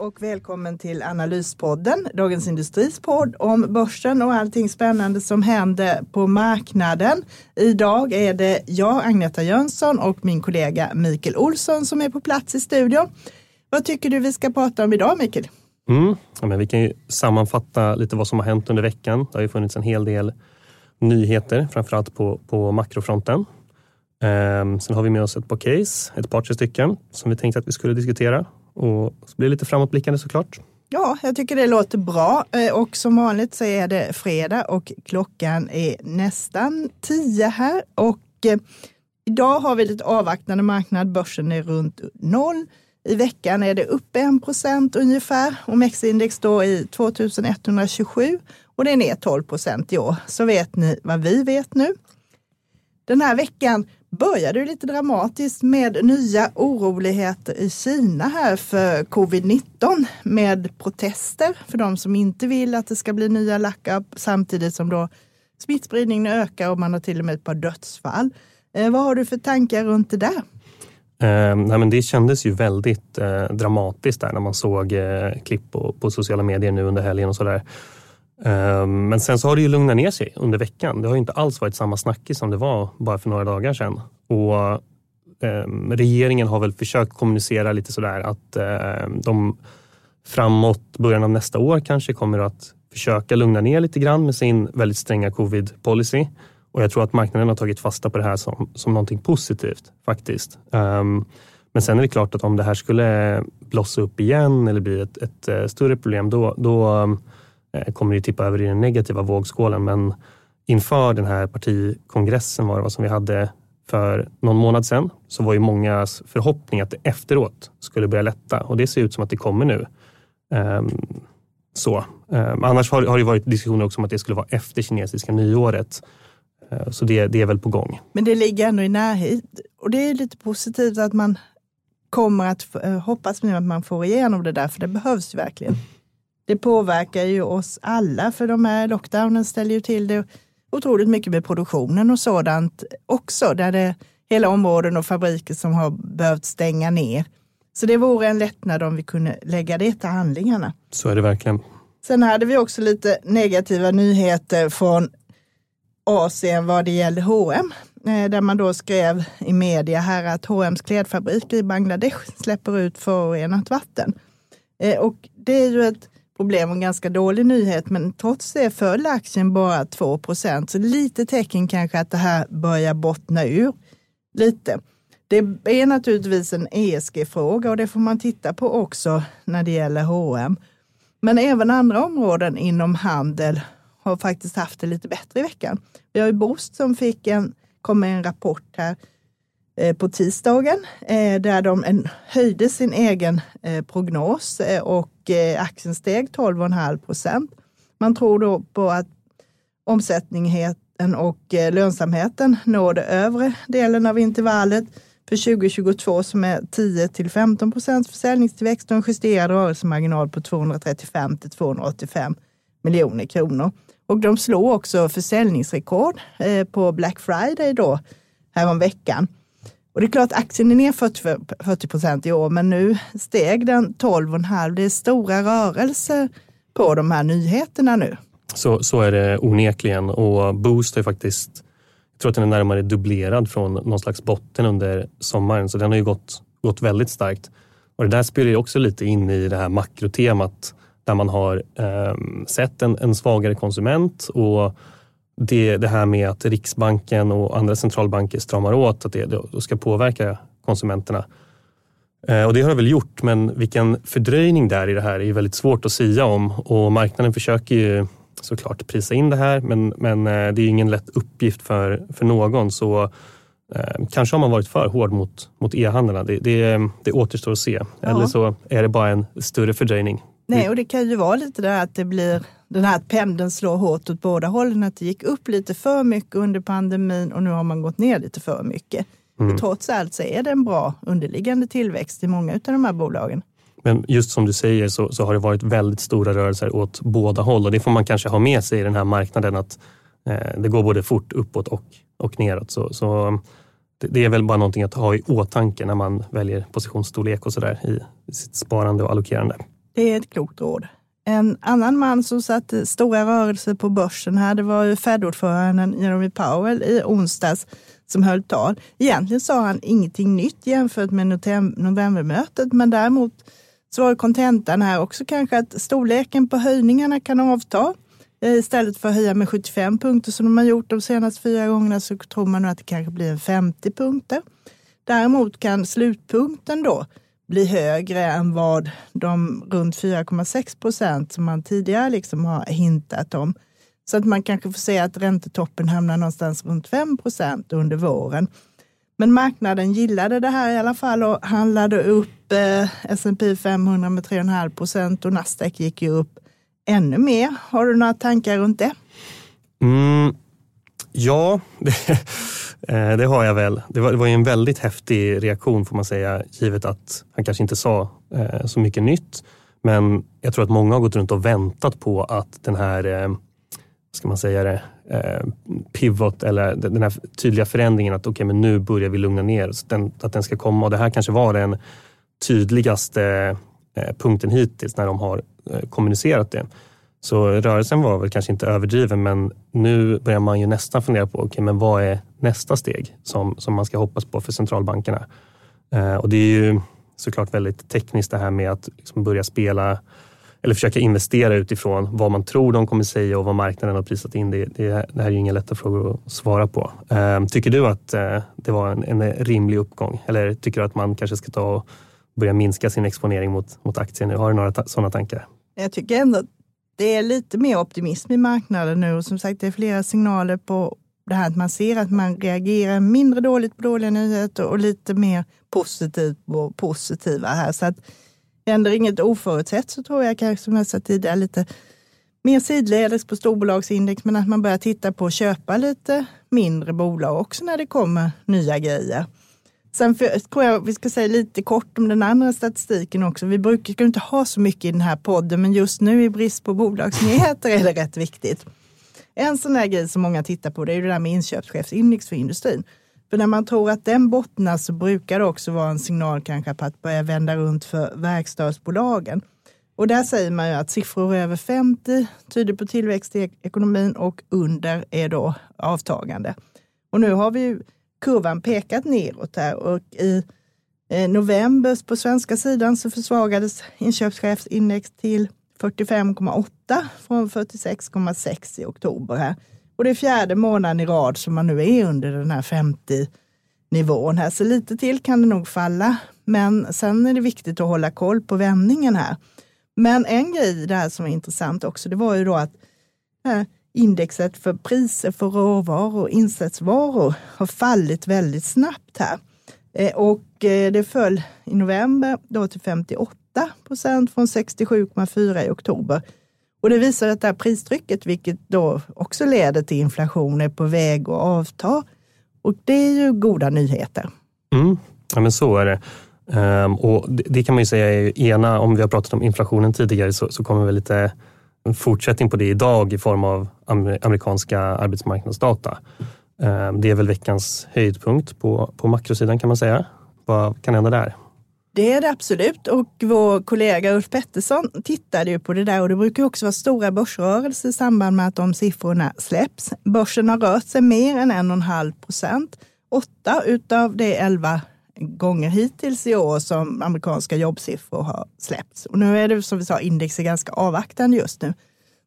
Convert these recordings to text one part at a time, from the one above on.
Och välkommen till Analyspodden, Dagens Industris podd om börsen och allting spännande som händer på marknaden. Idag är det jag, Agneta Jönsson och min kollega Mikael Olsson som är på plats i studion. Vad tycker du vi ska prata om idag Mikael? Mm. Ja, men vi kan ju sammanfatta lite vad som har hänt under veckan. Det har ju funnits en hel del nyheter, framförallt på, på makrofronten. Ehm, sen har vi med oss ett par case, ett par tre stycken, som vi tänkte att vi skulle diskutera. Och så blir det lite framåtblickande såklart. Ja, jag tycker det låter bra eh, och som vanligt så är det fredag och klockan är nästan tio här och eh, idag har vi lite avvaktande marknad. Börsen är runt noll. I veckan är det upp 1 procent ungefär. OMX-index står i 2127 och det är ner 12 procent i år. Så vet ni vad vi vet nu. Den här veckan började ju lite dramatiskt med nya oroligheter i Kina här för covid-19 med protester för de som inte vill att det ska bli nya lackar samtidigt som då smittspridningen ökar och man har till och med ett par dödsfall. Eh, vad har du för tankar runt det där? Eh, nej, men det kändes ju väldigt eh, dramatiskt där när man såg eh, klipp på, på, sociala medier nu under helgen och sådär. Eh, Ehm, men sen så har det ju lugnat ner sig under veckan. Det har ju inte alls varit samma snackis som det var bara för några dagar sedan. Och ehm, regeringen har väl försökt kommunicera lite sådär att ehm, de framåt början av nästa år kanske kommer att försöka lugna ner lite grann med sin väldigt stränga covid-policy. Och jag tror att marknaden har tagit fasta på det här som, som någonting positivt faktiskt. Um, men sen är det klart att om det här skulle blossa upp igen eller bli ett, ett, eh, större problem, då, då Eh, kommer det tippa över i den negativa vågskålen. Men inför den här partikongressen var det vad som vi hade för någon månad sedan så var ju mångas förhoppning att det efteråt skulle börja lätta och det ser ut som att det kommer nu. Um, så. Um, annars har, har det varit diskussioner också om att det skulle vara efter kinesiska nyåret. Uh, så det, det är väl på gång. Men det ligger ändå i närhet och det är lite positivt att man kommer att uh, hoppas nu att man får igenom det där, för det behövs ju verkligen. Det påverkar ju oss alla, för de här lockdownen ställer ju till det otroligt mycket med produktionen och sådant också, där det är hela områden och fabriker som har behövt stänga ner. Så det vore en lättnad om vi kunde lägga det till handlingarna. Så är det verkligen. Sen hade vi också lite negativa nyheter från Asien vad det gällde H&M där man då skrev i media här att H&M's klädfabrik i Bangladesh släpper ut förorenat vatten. Eh, och det är ju ett problem och en ganska dålig nyhet, men trots det föll aktien bara 2 procent. Så lite tecken kanske att det här börjar bottna ur lite. Det är naturligtvis en ESG-fråga och det får man titta på också när det gäller H&M. Men även andra områden inom handel har faktiskt haft det lite bättre i veckan. Vi har ju Boost som fick en, kom med en rapport här eh, på tisdagen eh, där de höjde sin egen eh, prognos och Eh, aktien steg 12,5 procent. Man tror då på att omsättningen och eh, lönsamheten når det övre delen av intervallet för 2022 som är 10 till 15 procents försäljningstillväxt och en justerad rörelsemarginal på 235 till 285 miljoner kronor. Och de slår också försäljningsrekord eh, på Black Friday då häromveckan. Och det är klart aktien är ner 40 procent i år, men nu steg den 12,5. Det är stora rörelser på de här nyheterna nu. Så, så är det onekligen och Boost är faktiskt, jag tror att den är närmare dubblerad från någon slags botten under sommaren, så den har ju gått, gått väldigt starkt. Och det där spelar ju också lite in i det här makrotemat där man har eh, sett en, en svagare konsument och det, det här med att Riksbanken och andra centralbanker stramar åt, att det då ska påverka konsumenterna. Eh, och det har det väl gjort, men vilken fördröjning där i det här är väldigt svårt att säga om och marknaden försöker ju såklart prisa in det här, men, men eh, det är ingen lätt uppgift för, för någon. Så eh, kanske har man varit för hård mot, mot e-handlarna. Det, det, det återstår att se. Ja. Eller så är det bara en större fördröjning. Nej, och det kan ju vara lite det att det blir den här pendeln slår hårt åt båda hållen, att det gick upp lite för mycket under pandemin och nu har man gått ner lite för mycket. Mm. trots allt så är det en bra underliggande tillväxt i många av de här bolagen. Men just som du säger så, så, har det varit väldigt stora rörelser åt båda håll och det får man kanske ha med sig i den här marknaden att eh, det går både fort uppåt och, och neråt. Så, så det, det, är väl bara någonting att ha i åtanke när man väljer positionsstorlek och sådär i sitt sparande och allokerande. Det är ett klokt råd. En annan man som satte stora rörelser på börsen här, det var ju Fed-ordföranden Jeremy Powell i onsdags som höll tal. Egentligen sa han ingenting nytt jämfört med novembermötet, men däremot så var kontentan här också kanske att storleken på höjningarna kan avta. Eh, istället för att höja med 75 punkter som de har gjort de senaste fyra gångerna så tror man nu att det kanske blir en 50 punkter. Däremot kan slutpunkten då bli högre än vad de runt 4,6 procent som man tidigare liksom har hintat om. Så att man kanske får se att räntetoppen hamnar någonstans runt 5 procent under våren. Men marknaden gillade det här i alla fall och handlade upp eh, S&P 500 med 3,5 procent och Nasdaq gick ju upp ännu mer. Har du några tankar runt det? Mm, ja, det, eh, det, har jag väl. Det var, det var en väldigt häftig reaktion får man säga, givet att han kanske inte sa eh, så mycket nytt. Men jag tror att många har gått runt och väntat på att den här eh, ska man säga det, pivot eller den här tydliga förändringen att okay, men nu börjar vi lugna ner oss. Den, att den ska komma och det här kanske var den tydligaste punkten hittills när de har kommunicerat det. Så rörelsen var väl kanske inte överdriven men nu börjar man ju nästan fundera på okay, men vad är nästa steg som, som man ska hoppas på för centralbankerna. Eh, och det är ju såklart väldigt tekniskt det här med att liksom börja spela eller försöka investera utifrån vad man tror de kommer säga och vad marknaden har prisat in. Det, det, det här är ju inga lätta frågor att svara på. Eh, tycker du att eh, det var en, en, rimlig uppgång eller tycker du att man kanske ska ta och börja minska sin exponering mot, mot aktier nu? Har du några ta sådana tankar? Jag tycker ändå att det är lite mer optimism i marknaden nu och som sagt det är flera signaler på det här att man ser att man reagerar mindre dåligt på dåliga nyheter och lite mer positivt på positiva här. Så att Händer inget oförutsett så tror jag kanske som jag sa tidigare lite mer sidledes på storbolagsindex, men att man börjar titta på att köpa lite mindre bolag också när det kommer nya grejer. Sen för, tror jag vi ska säga lite kort om den andra statistiken också. Vi brukar inte ha så mycket i den här podden, men just nu i brist på bolagsnyheter är det rätt viktigt. En sån där grej som många tittar på det är det där med inköpschefsindex för industrin. För när man tror att den bottnar så brukar det också vara en signal kanske på att börja vända runt för verkstadsbolagen. Och där säger man ju att siffror över 50 tyder på tillväxt i ekonomin och under är då avtagande. Och nu har vi ju kurvan pekat neråt här och i eh, november på svenska sidan så försvagades inköpschefsindex till 45,8 från 46,6 i oktober här. Och det är fjärde månaden i rad som man nu är under den här 50 nivån här. Så lite till kan det nog falla. Men sen är det viktigt att hålla koll på vändningen här. Men en grej där som är intressant också, det var ju då att eh, indexet för priser för råvaror och insatsvaror har fallit väldigt snabbt här. Eh, och eh, det föll i november då till 58 procent från 67,4 i oktober. Och det visar att det här pristrycket, vilket då också leder till inflation, är på väg att avta. Och det är ju goda nyheter. Mm. Ja, men så är det. Ehm, och det, det, kan man ju säga är ena, om vi har pratat om inflationen tidigare så, så kommer väl lite en fortsättning på det idag i form av amerikanska arbetsmarknadsdata. Eh, det är väl veckans höjdpunkt på, på makrosidan kan man säga. Vad kan hända där? Det är det absolut och vår kollega Ulf Pettersson tittade ju på det där och det brukar också vara stora börsrörelser i samband med att de siffrorna släpps. Börsen har rört sig mer än en och en halv procent. Åtta utav de elva gånger hittills i år som amerikanska jobbsiffror har släppts. Och nu är det som vi sa, index är ganska avvaktande just nu.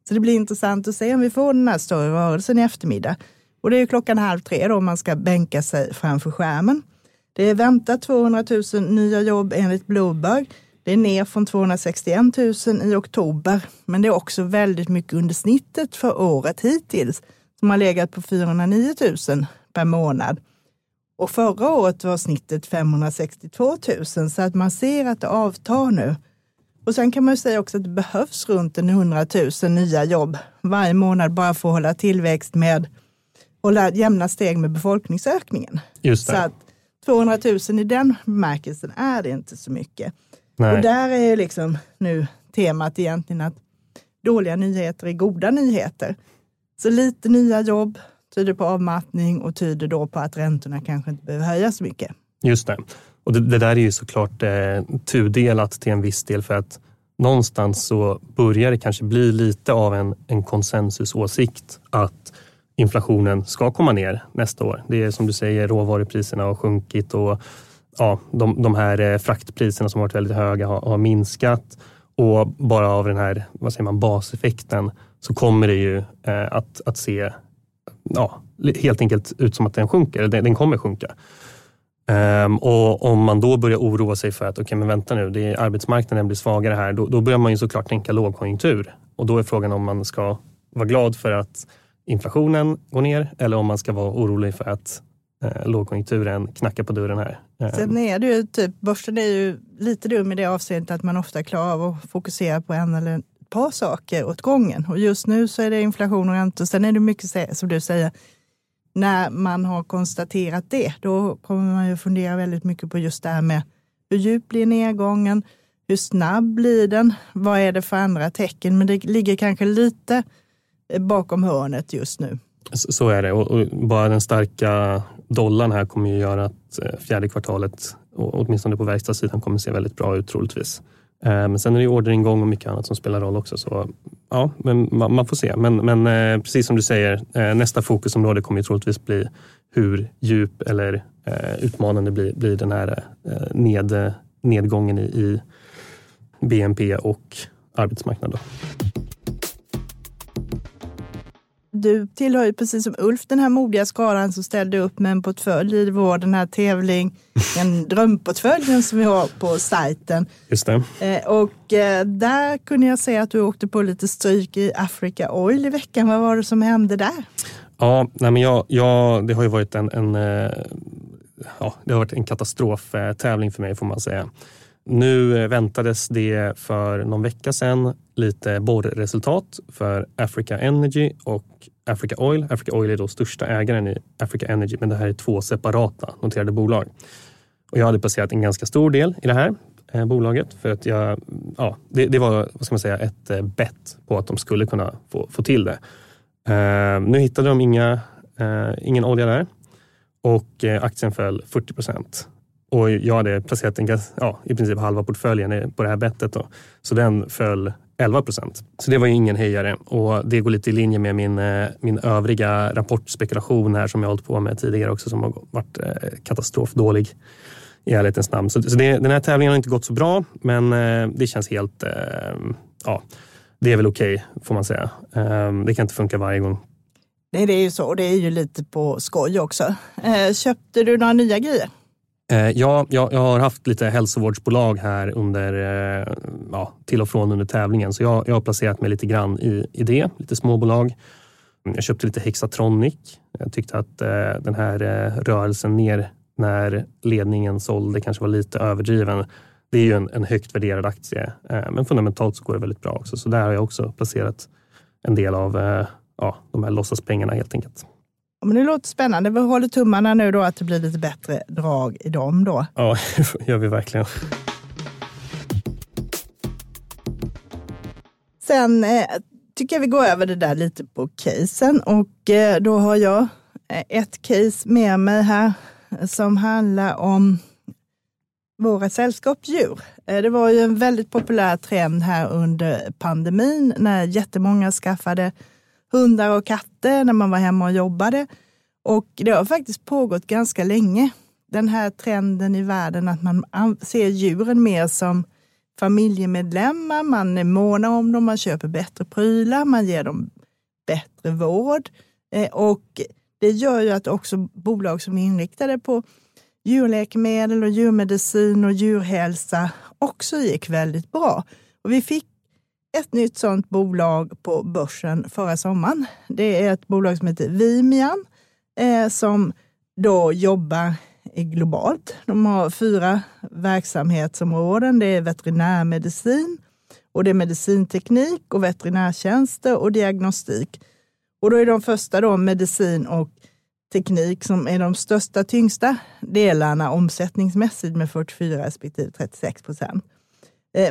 Så det blir intressant att se om vi får den här större rörelsen i eftermiddag. Och det är klockan halv tre då man ska bänka sig framför skärmen. Det är väntat 200 000 nya jobb enligt Bloomberg. Det är ner från 261 000 i oktober, men det är också väldigt mycket under snittet för året hittills som har legat på 409 000 per månad. Och förra året var snittet 562 000 så att man ser att det avtar nu. Och sen kan man ju säga också att det behövs runt en 100 000 nya jobb varje månad bara för att hålla tillväxt med, hålla jämna steg med befolkningsökningen. Just det. Så att 200 000 i den bemärkelsen är det inte så mycket. Nej. Och där är liksom nu temat egentligen att dåliga nyheter är goda nyheter. Så lite nya jobb tyder på avmattning och tyder då på att räntorna kanske inte behöver höjas så mycket. Just det. Och det, det där är ju såklart eh, tudelat till en viss del för att någonstans så börjar det kanske bli lite av en, en konsensusåsikt att inflationen ska komma ner nästa år. Det är som du säger, råvarupriserna har sjunkit och ja, de, de här eh, fraktpriserna som varit väldigt höga har, har minskat och bara av den här vad säger man, baseffekten så kommer det ju eh, att, att se ja, helt enkelt ut som att den sjunker, den, den kommer sjunka. Um, och om man då börjar oroa sig för att, okej okay, men vänta nu, det är, arbetsmarknaden blir svagare här, då, då börjar man ju såklart tänka lågkonjunktur. Och då är frågan om man ska vara glad för att inflationen går ner eller om man ska vara orolig för att eh, lågkonjunkturen knackar på dörren här. Ehm. Sen är det ju typ, börsen är ju lite dum i det avseendet att man ofta klarar av att fokusera på en eller par saker åt gången. Och just nu så är det inflation och räntor. Sen är det mycket som du säger, när man har konstaterat det, då kommer man ju fundera väldigt mycket på just det här med hur djup blir nedgången? Hur snabb blir den? Vad är det för andra tecken? Men det ligger kanske lite eh, bakom hörnet just nu. Så är det och bara den starka dollarn här kommer ju göra att eh, fjärde kvartalet, åtminstone på verkstadssidan, kommer se väldigt bra ut troligtvis. Men sen är det orderingång och mycket annat som spelar roll också. Så ja, men man får se. Men, men eh, precis som du säger, eh, nästa fokusområde kommer ju troligtvis bli hur djup eller eh, utmanande blir, blir den här ned, nedgången i, i BNP och arbetsmarknad. Då du tillhör ju precis som Ulf den här modiga skaran som ställde upp med en portfölj i vår den här tävling, en drömportföljen som vi har på sajten. Just det. Eh, och eh, där kunde jag se att du åkte på lite stryk i Africa Oil i veckan. Vad var det som hände där? Ja, nej men jag, jag, det har ju varit en, en eh, ja, det har varit en katastroftävling för mig får man säga. Nu eh, väntades det för någon vecka sedan lite borrresultat för Africa Energy och Africa Oil. Africa Oil är då största ägaren i Africa Energy, men det här är två separata noterade bolag. Och jag hade placerat en ganska stor del i det här eh, bolaget för att jag, ja, det, det, var vad ska man säga, ett eh, bett på att de skulle kunna få, få till det. Eh, nu hittade de inga, eh, ingen olja där och eh, aktien föll 40 procent. Och jag hade placerat en, ja, i princip halva portföljen på det här bettet. Då. Så den föll 11 procent. Så det var ju ingen hejare och det går lite i linje med min, eh, min övriga rapportspekulation här som jag hållit på med tidigare också som har varit eh, katastrofdålig i ärlighetens namn. Så, så det, den här tävlingen har inte gått så bra men eh, det känns helt, ja, det är väl okej okay, får man säga. Ehm, det kan inte funka varje gång. Nej, det är ju så och det är ju lite på skoj också. Köpte du några nya grejer? Eh, ja, jag, jag, har haft lite hälsovårdsbolag här under, eh, ja, till och från under tävlingen. Så jag, jag har placerat mig lite grann i, i det, lite småbolag. Mm, jag köpte lite Hexatronic. Jag tyckte att eh, den här eh, rörelsen ner när ledningen sålde kanske var lite överdriven. Det är ju en, en högt värderad aktie, men fundamentalt så går det väldigt bra också. Så där har jag också placerat en del av ja, de här låtsaspengarna helt enkelt. Men det låter spännande. Vi håller tummarna nu då att det blir lite bättre drag i dem då. Ja, det gör vi verkligen. Sen eh, tycker jag vi går över det där lite på casen och eh, då har jag eh, ett case med mig här som handlar om våra sällskapsdjur. Eh, det var ju en väldigt populär trend här under pandemin när jättemånga skaffade hundar och katter när man var hemma och jobbade. Och det har faktiskt pågått ganska länge. Den här trenden i världen att man ser djuren mer som familjemedlemmar, man är måna om dem, man köper bättre prylar, man ger dem bättre vård. Eh, och det gör ju att också bolag som är inriktade på djurläkemedel och djurmedicin och djurhälsa också gick väldigt bra. Och vi fick ett nytt sådant bolag på börsen förra sommaren. Det är ett bolag som heter Vimian eh, som då jobbar globalt. De har fyra verksamhetsområden. Det är veterinärmedicin, Och det är medicinteknik och veterinärtjänster och diagnostik. Och då är de första då medicin och teknik som är de största, tyngsta delarna omsättningsmässigt med 44 respektive 36 procent. Eh,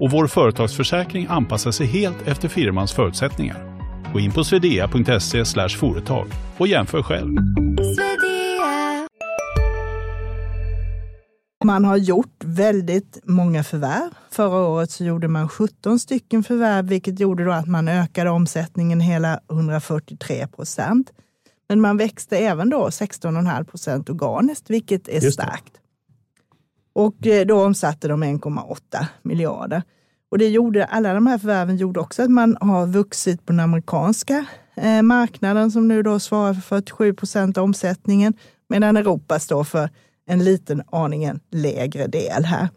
och vår företagsförsäkring anpassar sig helt efter firmans förutsättningar. Gå in på swedea.se företag och jämför själv. Man har gjort väldigt många förvärv. Förra året så gjorde man 17 stycken förvärv, vilket gjorde då att man ökade omsättningen hela 143 procent. Men man växte även då 16,5 procent organiskt, vilket är starkt. Och eh, då omsatte de 1,8 miljarder. Och det gjorde, alla de här förvärven gjorde också att man har vuxit på den amerikanska eh, marknaden som nu då svarar för 47 procent av omsättningen, medan Europa står för en liten aningen lägre del här.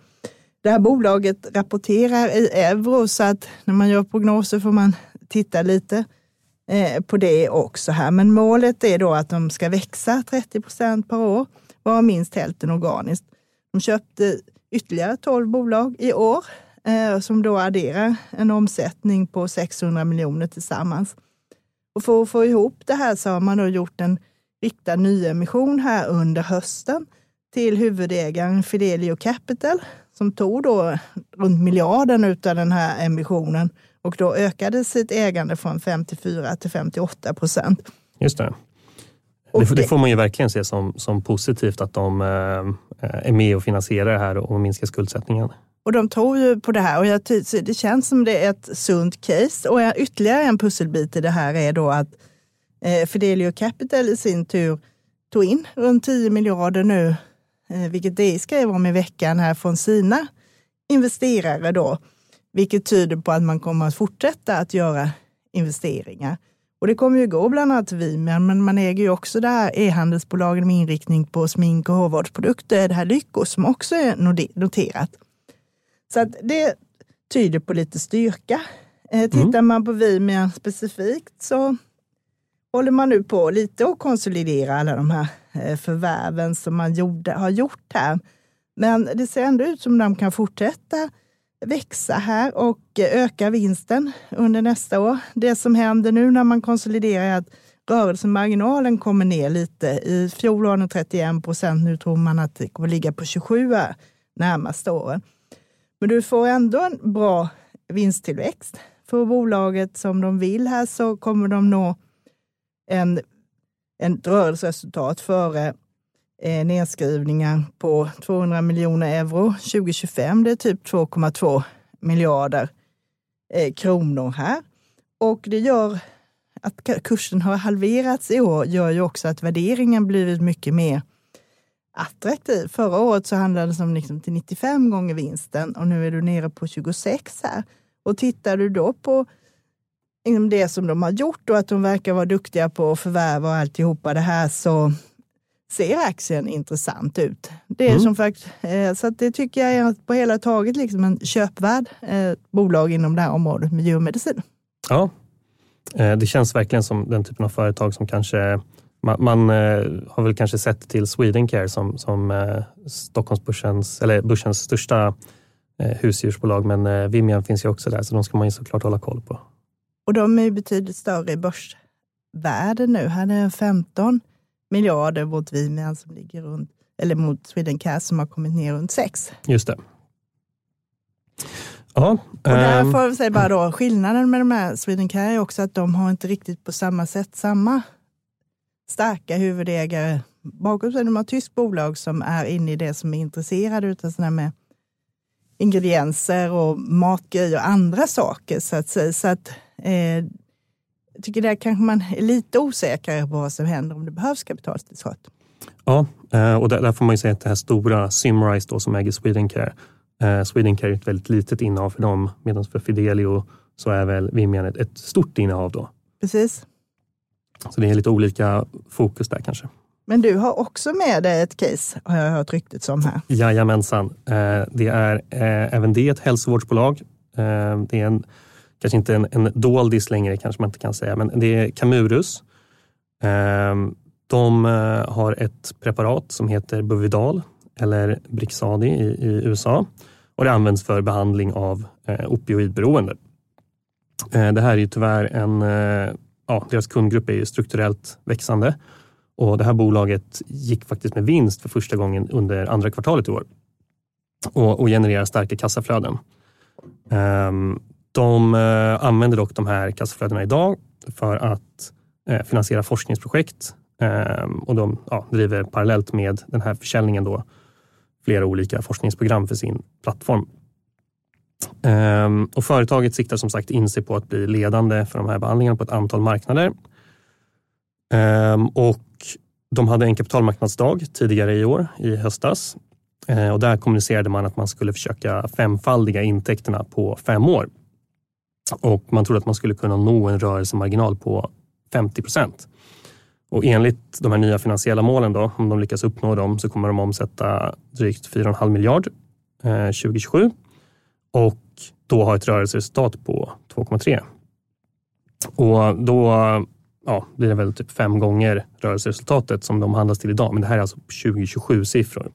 Det här bolaget rapporterar i euro så att när man gör prognoser får man titta lite eh, på det också här. Men målet är då att de ska växa 30 procent per år, varav minst hälften organiskt. De köpte ytterligare 12 bolag i år eh, som då adderar en omsättning på 600 miljoner tillsammans. Och för att få ihop det här så har man då gjort en riktad nyemission här under hösten till huvudägaren Fidelio Capital som tog då runt miljarden av den här emissionen och då ökade sitt ägande från 54 till 58 procent. Just det. Det, det, får man ju verkligen se som, som positivt att de eh, är med och finansierar det här och minskar skuldsättningen. Och de tror ju på det här och jag, det känns som det är ett sunt case. Och ytterligare en pusselbit i det här är då att eh, Fidelio Capital i sin tur tog in runt 10 miljarder nu, eh, vilket de skrev om i veckan här från sina investerare då. Vilket tyder på att man kommer att fortsätta att göra investeringar. Och det kommer ju gå bland annat Vimian, men man äger ju också det här e-handelsbolagen med inriktning på smink och hårvårdsprodukter, det här Lyko som också är noterat. Så att det tyder på lite styrka. Eh, tittar mm. man på Vimian specifikt så håller man nu på lite att konsolidera alla de här eh, förvärven som man gjorde, har gjort här. Men det ser ändå ut som de kan fortsätta växa här och öka vinsten under nästa år. Det som händer nu när man konsoliderar är att rörelsemarginalen kommer ner lite. I fjol var den 31 procent, nu tror man att det kommer ligga på 27 närmaste åren. Men du får ändå en bra vinsttillväxt. För bolaget som de vill här så kommer de nå en, en rörelseresultat före eh, nedskrivningar på 200 miljoner euro 2025. Det är typ 2,2 miljarder eh, kronor här. Och det gör att kursen har halverats i år gör ju också att värderingen blivit mycket mer attraktiv. Förra året så handlade det om liksom till 95 gånger vinsten och nu är du nere på 26 här. Och tittar du då på inom det som de har gjort och att de verkar vara duktiga på att förvärva och alltihopa det här så ser aktien intressant ut. Det är mm. som sagt, eh, så det tycker jag är på hela taget liksom en köpvärd eh, bolag inom det här området miljömedicin. Ja, eh, det känns verkligen som den typen av företag som kanske man, man har väl kanske sett till Swedencare som, som Stockholmsbörsens, eller börsens största husdjursbolag, men Vimian finns ju också där, så de ska man ju såklart hålla koll på. Och de är betydligt större i börsvärde nu. Här är 15 miljarder mot Vimian som ligger runt, eller mot Swedencast som har kommit ner runt 6. Just det. Ja, och där ehm, får jag säga bara då, skillnaden med de här Swedencare är också att de har inte riktigt på samma sätt samma starka huvudägare bakom sig. De har ett tyskt bolag som är inne i det som är intresserade av sådana med ingredienser och matgrejer och andra saker. Så att säga. Så att, eh, jag tycker där kanske man är lite osäkrare på vad som händer om det behövs kapitaltillskott. Ja, eh, och där, får man ju säga att det här stora Simrise då, som äger Swedencare, Eh, Swedencare är ett väldigt litet innehav för dem, medan för Fidelio så är väl Vimian ett, ett stort innehav då. Precis. Så det är lite olika fokus där kanske. Men du har också med dig ett case, har jag hört ryktet om här. Jajamensan. Eh, det är även det ett hälsovårdsbolag. Det är en, kanske inte en, en doldis längre, kanske man inte kan säga, men det är Camurus. Ehm, de eh, har ett preparat som heter Buvidal eller Brixadi i, i USA och det används för behandling av eh, opioidberoende. Eh, det här är ju tyvärr en, ja, deras kundgrupp är ju strukturellt växande och det här bolaget gick faktiskt med vinst för första gången under andra kvartalet i år och, och genererar starka kassaflöden. Ehm, de eh, använder dock de här kassaflödena idag för att eh, finansiera forskningsprojekt eh, och de ja, driver parallellt med den här försäljningen då flera olika forskningsprogram för sin plattform. Och företaget siktar som sagt in sig på att bli ledande för de här behandlingarna på ett antal marknader. och de hade en kapitalmarknadsdag tidigare i år, i höstas. Och där kommunicerade man att man skulle försöka femfaldiga intäkterna på fem år. Och man trodde att man skulle kunna nå en rörelsemarginal på 50 procent. Och enligt de här nya finansiella målen, då, om de lyckas uppnå dem, så kommer de omsätta drygt 4,5 miljard eh, 2027 och då ha ett rörelseresultat på 2,3. Och då ja, blir det väl typ fem gånger rörelseresultatet som de handlas till idag. Men det här är alltså 2027-siffror.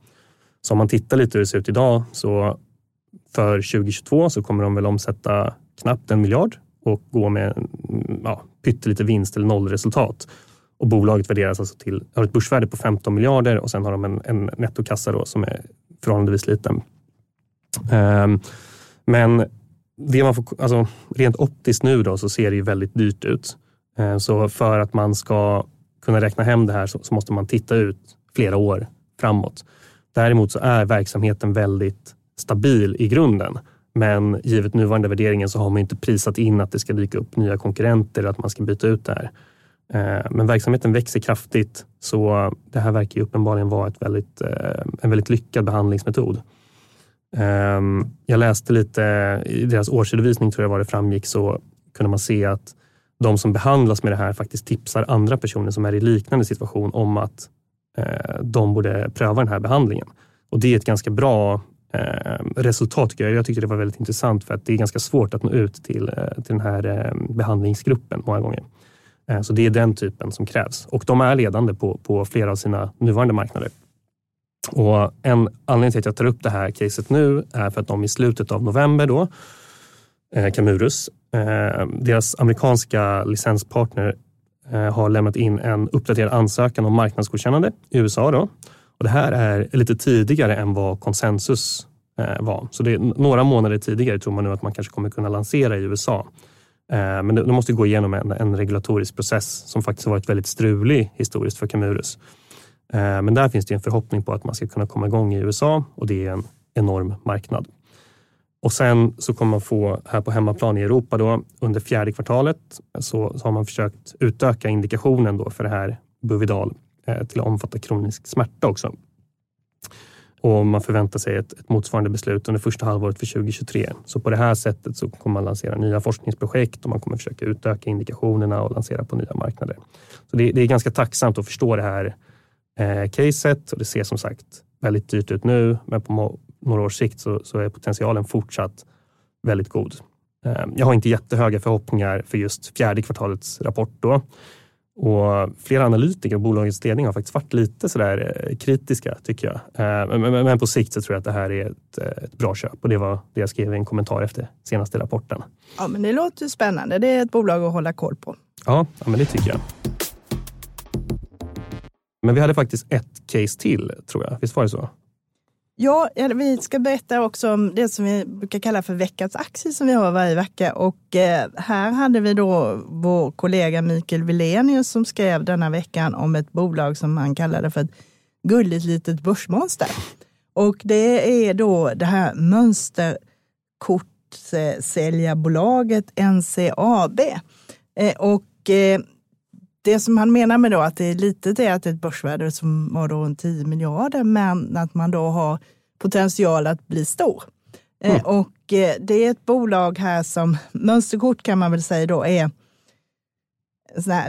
Så om man tittar lite hur det ser ut idag så för 2022 så kommer de väl omsätta knappt en miljard och gå med mm, ja, pyttelite vinst eller nollresultat. Och bolaget värderas alltså till, har ett börsvärde på 15 miljarder och sen har de en, en nettokassa då som är förhållandevis liten. Um, men det man får, alltså, rent optiskt nu då så ser det ju väldigt dyrt ut. Um, så för att man ska kunna räkna hem det här så måste man titta ut flera år framåt. Däremot så är verksamheten väldigt stabil i grunden. Men givet nuvarande värderingen så har man inte prisat in att det ska dyka upp nya konkurrenter eller att man ska byta ut det här. Eh, men verksamheten växer kraftigt så det här verkar ju uppenbarligen vara ett väldigt, eh, en väldigt lyckad behandlingsmetod. Ehm, jag läste lite i deras årsredovisning tror jag var det framgick så kunde man se att de som behandlas med det här faktiskt tipsar andra personer som är i liknande situation om att eh, de borde pröva den här behandlingen. Och det är ett ganska bra Eh, resultatgrejer. resultat jag. Tyckte det var väldigt intressant för att det är ganska svårt att nå ut till, eh, till den här eh, behandlingsgruppen många gånger. Så det är den typen som krävs och de är ledande på, på flera av sina nuvarande marknader. Och en anledning till att jag tar upp det här caset nu är för att de i slutet av november då, Camurus, deras amerikanska licenspartner har lämnat in en uppdaterad ansökan om marknadsgodkännande i USA. Då. Och det här är lite tidigare än vad konsensus eh, var. Så det är några månader tidigare tror man nu att man kanske kommer kunna lansera i USA. Eh, men de måste gå igenom en, en regulatorisk process som faktiskt varit väldigt strulig historiskt för Camurus. Eh, men där finns det en förhoppning på att man ska kunna komma igång i USA och det är en enorm marknad. Och sen så kommer man få här på hemmaplan i Europa då under fjärde kvartalet så, så har man försökt utöka indikationen då för det här Buvidal Eh, till att omfatta kronisk smärta också. Och man förväntar sig ett, ett, motsvarande beslut under första halvåret för 2023. Så på det här sättet så kommer man lansera nya forskningsprojekt och man kommer försöka utöka indikationerna och lansera på nya marknader. Så det, det är ganska tacksamt att förstå det här eh, caset och det ser som sagt väldigt dyrt ut nu, men på några års sikt så, så är potentialen fortsatt väldigt god. Eh, jag har inte jättehöga förhoppningar för just fjärde kvartalets rapport då. Och flera analytiker och bolagets ledning har faktiskt varit lite sådär eh, kritiska tycker jag. Eh, men, men, på sikt så tror jag att det här är ett, ett, bra köp och det var det jag skrev i en kommentar efter senaste rapporten. Ja, men det låter spännande. Det är ett bolag att hålla koll på. Ja, ja men det tycker jag. Men vi hade faktiskt ett case till tror jag. Visst var det så? Ja, vi ska berätta också om det som vi brukar kalla för veckans aktie som vi har varje vecka. Och eh, här hade vi då vår kollega Mikael Wilenius som skrev denna veckan om ett bolag som han kallade för ett gulligt litet börsmonster. Och det är då det här mönsterkortsäljarbolaget NCAB. Eh, och eh, det som han menar med då att det är litet är att det är ett börsvärde som var då runt 10 miljarder, men att man då har potential att bli stor. Mm. Och det är ett bolag här som, mönsterkort kan man väl säga då är,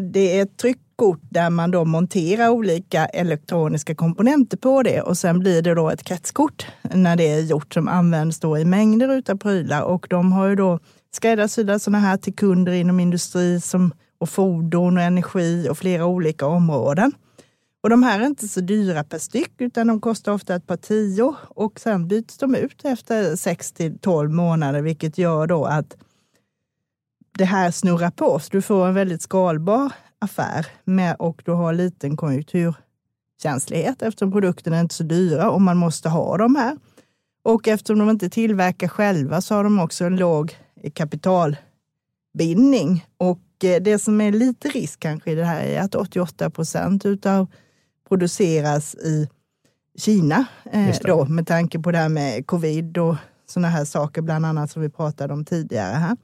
det är ett tryckkort där man då monterar olika elektroniska komponenter på det och sen blir det då ett kretskort när det är gjort som används då i mängder av prylar och de har ju då skräddarsydda sådana här till kunder inom industri som, och fordon och energi och flera olika områden. Och de här är inte så dyra per styck utan de kostar ofta ett par tio och sen byts de ut efter 6 till 12 månader vilket gör då att det här snurrar på. Så du får en väldigt skalbar affär med, och du har liten konjunkturkänslighet eftersom produkterna är inte så dyra och man måste ha dem här. Och eftersom de inte tillverkar själva så har de också en låg kapitalbindning. Och det som är lite risk kanske i det här är att 88 procent utav produceras i Kina. Eh, då, med tanke på det här med covid och sådana här saker, bland annat som vi pratade om tidigare här.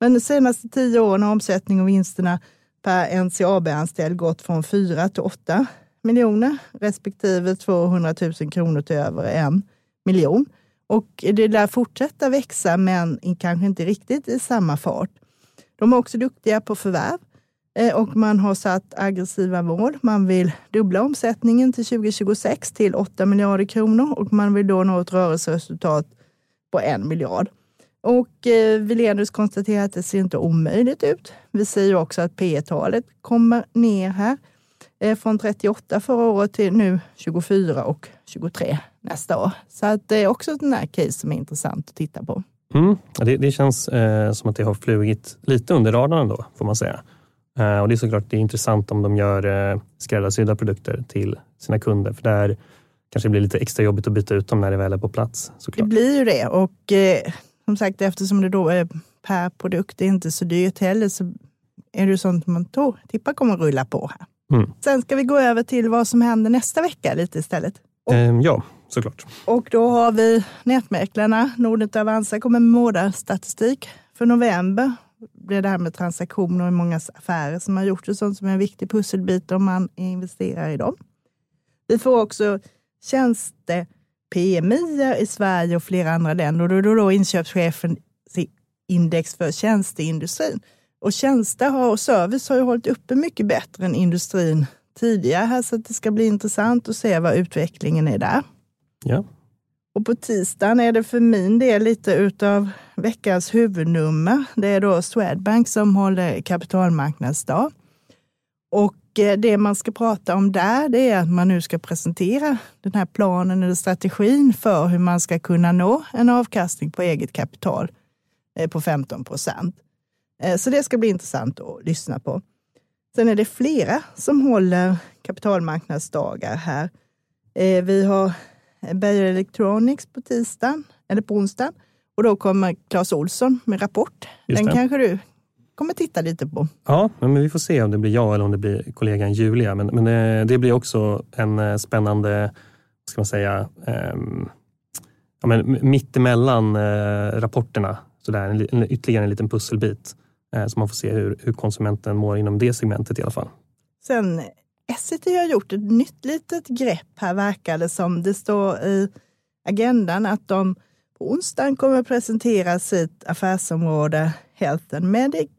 Men de senaste tio åren har omsättning och vinsterna per NCAB-anställd gått från 4 till 8 miljoner respektive 200 000 kronor till över en miljon. Och det lär fortsätta växa, men kanske inte riktigt i samma fart. De är också duktiga på förvärv eh, och man har satt aggressiva mål. Man vill dubbla omsättningen till 2026 till 8 miljarder kronor och man vill då nå ett rörelseresultat på en miljard. Och eh, Vilenius konstaterar att det ser inte omöjligt ut. Vi ser också att P talet kommer ner här eh, från 38 förra året till nu 24 och 23 nästa år. Så att det är också en här case som är intressant att titta på. Mm. Det, det, känns eh, som att det har flugit lite under radarn då, får man säga. Eh, och det är såklart det är intressant om de gör eh, skräddarsydda produkter till sina kunder, för där kanske det blir lite extra jobbigt att byta ut dem när det väl är på plats. Såklart. Det blir ju det och eh, som sagt eftersom det då är per produkt, det är inte så dyrt heller, så är det sånt man tror, tippar kommer rulla på här. Mm. Sen ska vi gå över till vad som händer nästa vecka lite istället. Och, ehm, ja, såklart. Och då har vi nätmäklarna. Nordnet Avanza kommer med månadsstatistik för november. Det är det här med transaktioner och hur många affärer som har gjort och sånt som är en viktig pusselbit om man investerar i dem. Vi får också tjänste PMI i Sverige och flera andra länder. Och då är det då inköpschefen index för tjänsteindustrin. Och tjänster och service har ju hållit uppe mycket bättre än industrin tidigare här, så det ska bli intressant att se vad utvecklingen är där. Ja. Och på tisdagen är det för min del lite utav veckans huvudnummer. Det är då Swedbank som håller kapitalmarknadsdag. Och eh, det man ska prata om där, det är att man nu ska presentera den här planen eller strategin för hur man ska kunna nå en avkastning på eget kapital eh, på 15 procent. Eh, så det ska bli intressant att lyssna på. Sen är det flera som håller kapitalmarknadsdagar här. Vi har Beijer Electronics på tisdagen, eller på onsdagen. Och då kommer Clas Olsson med rapport. Den kanske du kommer titta lite på. Ja, men vi får se om det blir jag eller om det blir kollegan Julia. Men, men det, det blir också en eh, spännande, ska man säga, eh, ja, men mittemellan eh, rapporterna, så där, en, en, ytterligare en liten pusselbit. Eh, så man får se hur, hur konsumenten mår inom det segmentet i alla fall. Sen Essity har gjort ett nytt litet grepp här verkar det som. Det står i agendan att de på onsdagen kommer att presentera sitt affärsområde Health and Medic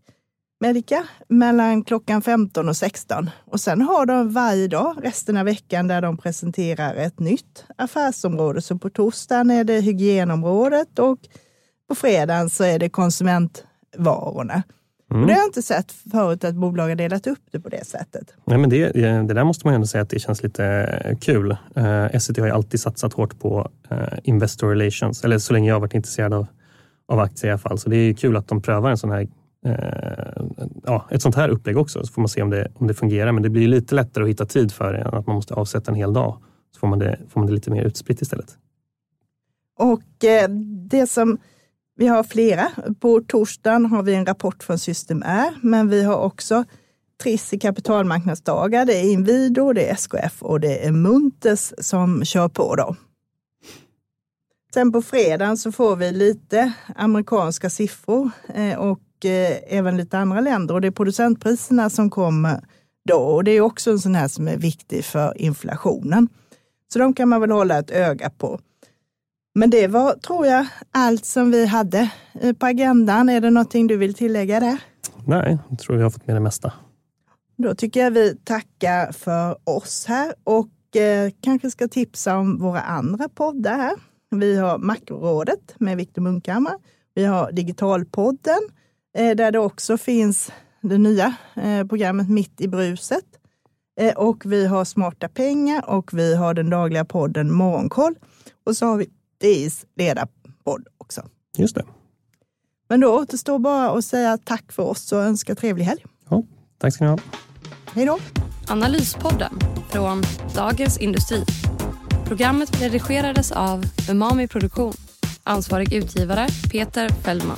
Medica mellan klockan 15 och 16. Och sen har de varje dag resten av veckan där de presenterar ett nytt affärsområde. Så på torsdagen är det hygienområdet och på fredagen så är det konsumentvarorna. Mm. Och det har jag inte sett förut att bolag har delat upp det på det sättet. Nej, men det, det där måste man ändå säga att det känns lite kul. Uh, eh, SCT har ju alltid satsat hårt på uh, Investor Relations, eller så länge jag har varit intresserad av, av aktier i alla fall. Så det är kul att de prövar en sån här eh, ja, ett sånt här upplägg också, så får man se om det, om det fungerar. Men det blir lite lättare att hitta tid för det än att man måste avsätta en hel dag. Så får man det, får man det lite mer utspritt istället. Och eh, det som vi har flera. På torsdagen har vi en rapport från System R, men vi har också Triss i kapitalmarknadsdagar. Det är Inwido, det är SKF och det är Munters som kör på. Då. Sen på fredagen så får vi lite amerikanska siffror eh, och eh, även lite andra länder och det är producentpriserna som kommer då och det är också en sån här som är viktig för inflationen. Så de kan man väl hålla ett öga på. Men det var, tror jag, allt som vi hade eh, på agendan. Är det någonting du vill tillägga där? Nej, jag tror jag har fått med det mesta. Då tycker jag vi tackar för oss här och eh, kanske ska tipsa om våra andra poddar här. Vi har Makrorådet med Viktor Munkhammar. Vi har Digitalpodden eh, där det också finns det nya eh, programmet Mitt i bruset. Och vi har Smarta pengar och vi har den dagliga podden Morgonkoll. Och så har vi DIs ledarpodd också. Just det. Men då återstår bara att säga tack för oss och önska trevlig helg. Ja, tack ska ni ha. Hej då! Analyspodden från Dagens Industri. Programmet redigerades av Umami Produktion. Ansvarig utgivare Peter Fellman.